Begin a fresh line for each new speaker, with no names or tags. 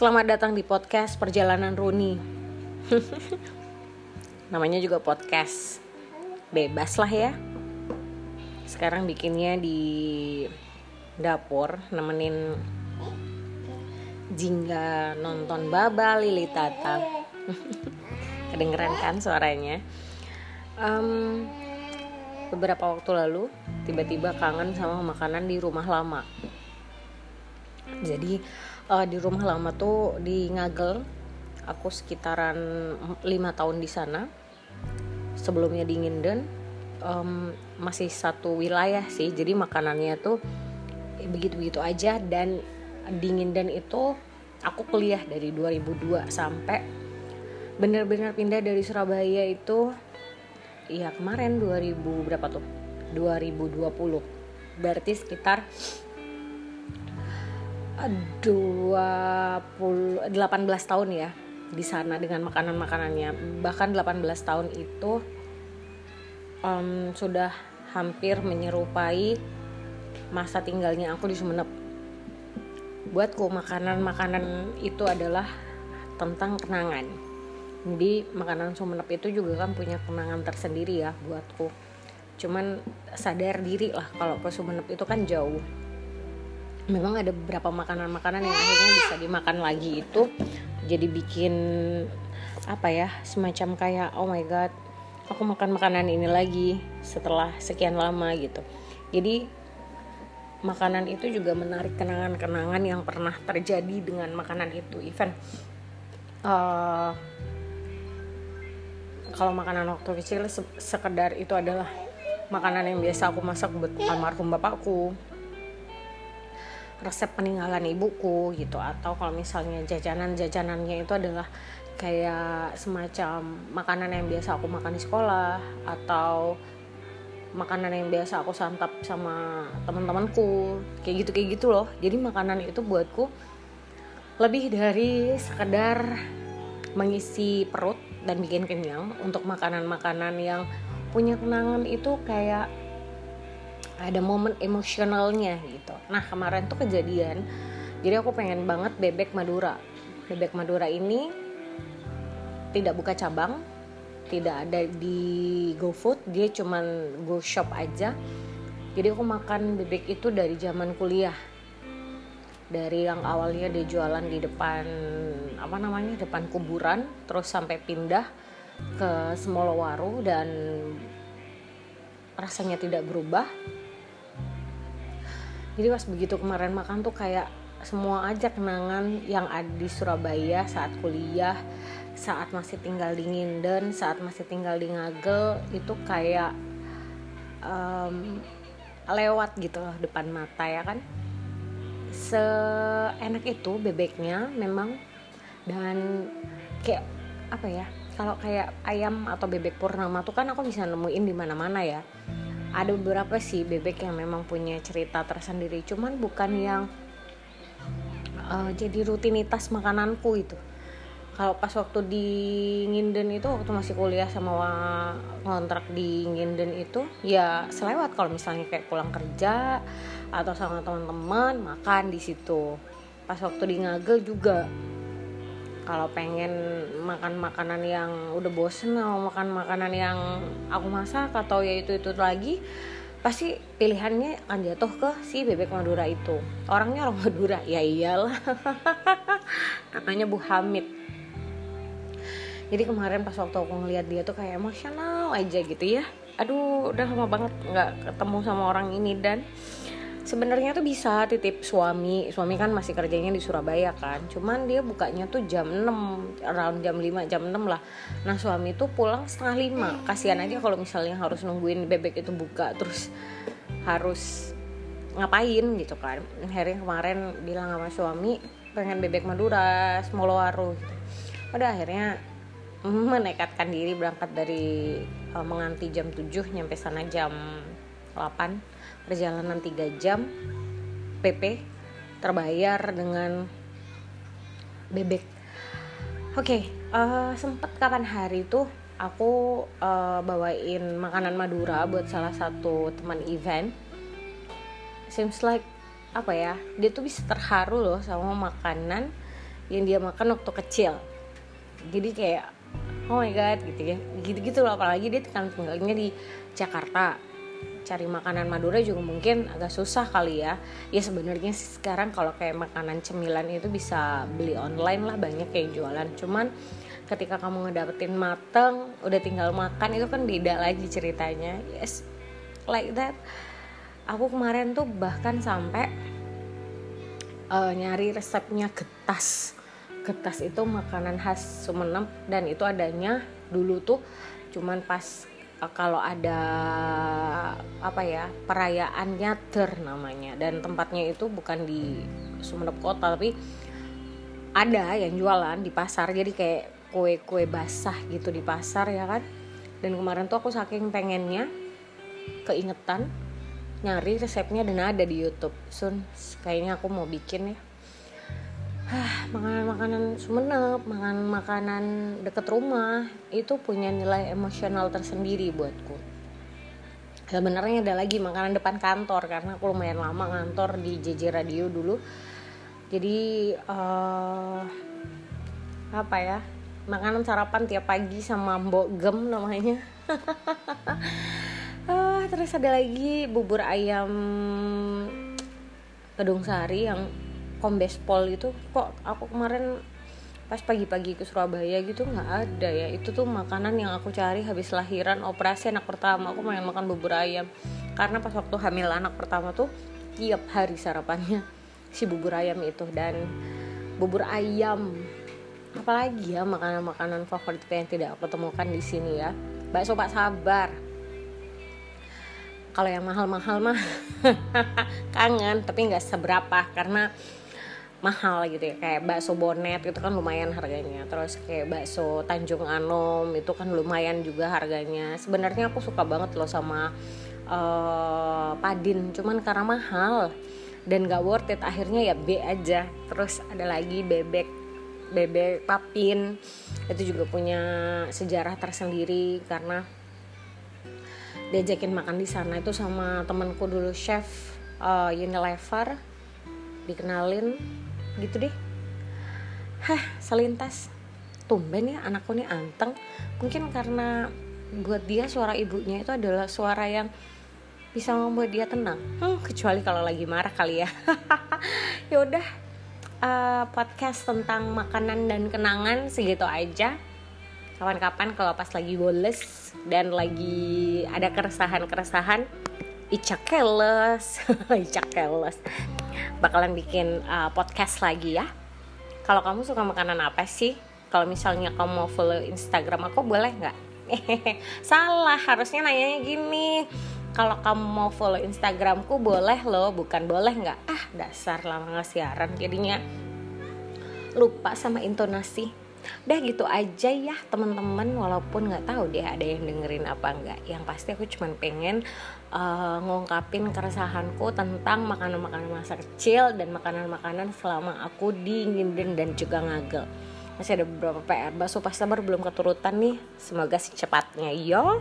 Selamat datang di podcast Perjalanan Runi. Namanya juga podcast. Bebas lah ya. Sekarang bikinnya di dapur nemenin Jingga nonton Baba Lili Tata. Kedengeran kan suaranya? Um, beberapa waktu lalu tiba-tiba kangen sama makanan di rumah lama. Jadi uh, di rumah lama tuh di Ngagel. Aku sekitaran lima tahun di sana. Sebelumnya di Nginden. Um, masih satu wilayah sih. Jadi makanannya tuh begitu-begitu aja. Dan di Nginden itu aku kuliah dari 2002 sampai benar-benar pindah dari Surabaya itu ya kemarin 2000 berapa tuh? 2020 berarti sekitar 20 18 tahun ya di sana dengan makanan-makanannya. Bahkan 18 tahun itu um, sudah hampir menyerupai masa tinggalnya aku di Sumeneb. Buatku makanan-makanan itu adalah tentang kenangan. Jadi makanan Sumeneb itu juga kan punya kenangan tersendiri ya buatku. Cuman sadar diri lah kalau ke Sumeneb itu kan jauh memang ada beberapa makanan-makanan yang akhirnya bisa dimakan lagi itu jadi bikin apa ya semacam kayak oh my god aku makan makanan ini lagi setelah sekian lama gitu. Jadi makanan itu juga menarik kenangan-kenangan yang pernah terjadi dengan makanan itu. Even uh, kalau makanan waktu kecil sekedar itu adalah makanan yang biasa aku masak buat almarhum bapakku resep peninggalan ibuku gitu. Atau kalau misalnya jajanan jajanannya itu adalah kayak semacam makanan yang biasa aku makan di sekolah atau makanan yang biasa aku santap sama teman-temanku kayak gitu kayak gitu loh. Jadi makanan itu buatku lebih dari sekedar mengisi perut dan bikin kenyang untuk makanan-makanan yang punya kenangan itu kayak ada momen emosionalnya gitu. Nah kemarin tuh kejadian jadi aku pengen banget bebek Madura. Bebek Madura ini tidak buka cabang tidak ada di GoFood dia cuman Go Shop aja. Jadi aku makan bebek itu dari zaman kuliah. Dari yang awalnya dia jualan di depan apa namanya depan kuburan terus sampai pindah ke Semolowaru dan rasanya tidak berubah jadi pas begitu kemarin makan tuh kayak semua aja kenangan yang ada di Surabaya saat kuliah saat masih tinggal di Nginden saat masih tinggal di Ngagel itu kayak um, lewat gitu loh depan mata ya kan? Seenak itu bebeknya memang dan kayak apa ya kalau kayak ayam atau bebek purnama tuh kan aku bisa nemuin di mana-mana ya ada beberapa sih bebek yang memang punya cerita tersendiri. Cuman bukan yang uh, jadi rutinitas makananku itu. Kalau pas waktu di Nginden itu waktu masih kuliah sama kontrak di Nginden itu ya selewat. Kalau misalnya kayak pulang kerja atau sama teman-teman makan di situ. Pas waktu di Ngagel juga kalau pengen makan makanan yang udah bosen mau makan makanan yang aku masak atau ya itu itu lagi pasti pilihannya akan jatuh ke si bebek Madura itu. Orangnya orang Madura ya iyalah. Katanya Bu Hamid. Jadi kemarin pas waktu aku ngeliat dia tuh kayak emosional aja gitu ya. Aduh udah lama banget nggak ketemu sama orang ini dan sebenarnya tuh bisa titip suami. Suami kan masih kerjanya di Surabaya kan. Cuman dia bukanya tuh jam 6 around jam 5 jam 6 lah. Nah suami tuh pulang setengah 5 kasihan aja kalau misalnya harus nungguin bebek itu buka terus harus ngapain gitu kan. Akhirnya kemarin bilang sama suami pengen bebek Madura Smolowaru gitu. udah akhirnya menekatkan diri berangkat dari uh, menganti jam 7 nyampe sana jam 8 perjalanan 3 jam PP terbayar dengan bebek. Oke okay, uh, eh, sempet kapan hari itu aku uh, bawain makanan Madura buat salah satu teman event. Seems like apa ya dia tuh bisa terharu loh sama makanan yang dia makan waktu kecil. Jadi kayak oh my god gitu ya. Gitu gitu loh apalagi dia kan tinggalnya di Jakarta cari makanan Madura juga mungkin agak susah kali ya. Ya sebenarnya sekarang kalau kayak makanan cemilan itu bisa beli online lah banyak kayak jualan. Cuman ketika kamu ngedapetin mateng udah tinggal makan itu kan beda lagi ceritanya. Yes like that. Aku kemarin tuh bahkan sampai uh, nyari resepnya getas. Getas itu makanan khas Sumeneb dan itu adanya dulu tuh cuman pas uh, kalau ada apa ya perayaan nyater namanya. Dan tempatnya itu bukan di Sumeneb kota tapi ada yang jualan di pasar. Jadi kayak kue-kue basah gitu di pasar ya kan? Dan kemarin tuh aku saking pengennya keingetan nyari resepnya dan ada di YouTube. Sun kayaknya aku mau bikin ya. Makanan-makanan Sumenep, makanan-makanan deket rumah itu punya nilai emosional tersendiri buatku. Sebenarnya ada lagi makanan depan kantor karena aku lumayan lama ngantor di JJ Radio dulu. Jadi uh, apa ya? makanan sarapan tiap pagi sama mbok gem namanya ah, terus ada lagi bubur ayam gedung sari yang kombes pol itu kok aku kemarin pas pagi-pagi ke Surabaya gitu nggak ada ya. Itu tuh makanan yang aku cari habis lahiran operasi anak pertama. Aku main makan bubur ayam. Karena pas waktu hamil anak pertama tuh tiap hari sarapannya si bubur ayam itu. Dan bubur ayam apalagi ya makanan-makanan favorit yang tidak aku temukan di sini ya. Bakso pak sabar. Kalau yang mahal-mahal mah kangen tapi nggak seberapa. Karena mahal gitu ya. Kayak bakso bonet itu kan lumayan harganya. Terus kayak bakso Tanjung Anom itu kan lumayan juga harganya. Sebenarnya aku suka banget loh sama uh, Padin. Cuman karena mahal dan gak worth it akhirnya ya B aja. Terus ada lagi bebek bebek papin. Itu juga punya sejarah tersendiri karena diajakin makan di sana. Itu sama temanku dulu chef uh, Unilever. Dikenalin gitu deh. Hah selintas. Tumben ya anakku nih anteng. Mungkin karena buat dia suara ibunya itu adalah suara yang bisa membuat dia tenang. Hmm, kecuali kalau lagi marah kali ya. Ya udah uh, podcast tentang makanan dan kenangan segitu aja. Kapan-kapan kalau pas lagi boles dan lagi ada keresahan-keresahan Ica keles. Ica keles bakalan bikin uh, podcast lagi ya. Kalau kamu suka makanan apa sih? Kalau misalnya kamu mau follow Instagram aku boleh nggak? Salah harusnya nanyanya gini. Kalau kamu mau follow Instagramku boleh loh. Bukan boleh nggak? Ah dasar lama siaran jadinya. Lupa sama intonasi udah gitu aja ya teman-teman walaupun nggak tahu deh ada yang dengerin apa enggak yang pasti aku cuma pengen uh, ngungkapin keresahanku tentang makanan-makanan masa kecil dan makanan-makanan selama aku di dan juga ngagel. Masih ada beberapa PR bakso pas sabar belum keturutan nih. Semoga secepatnya yo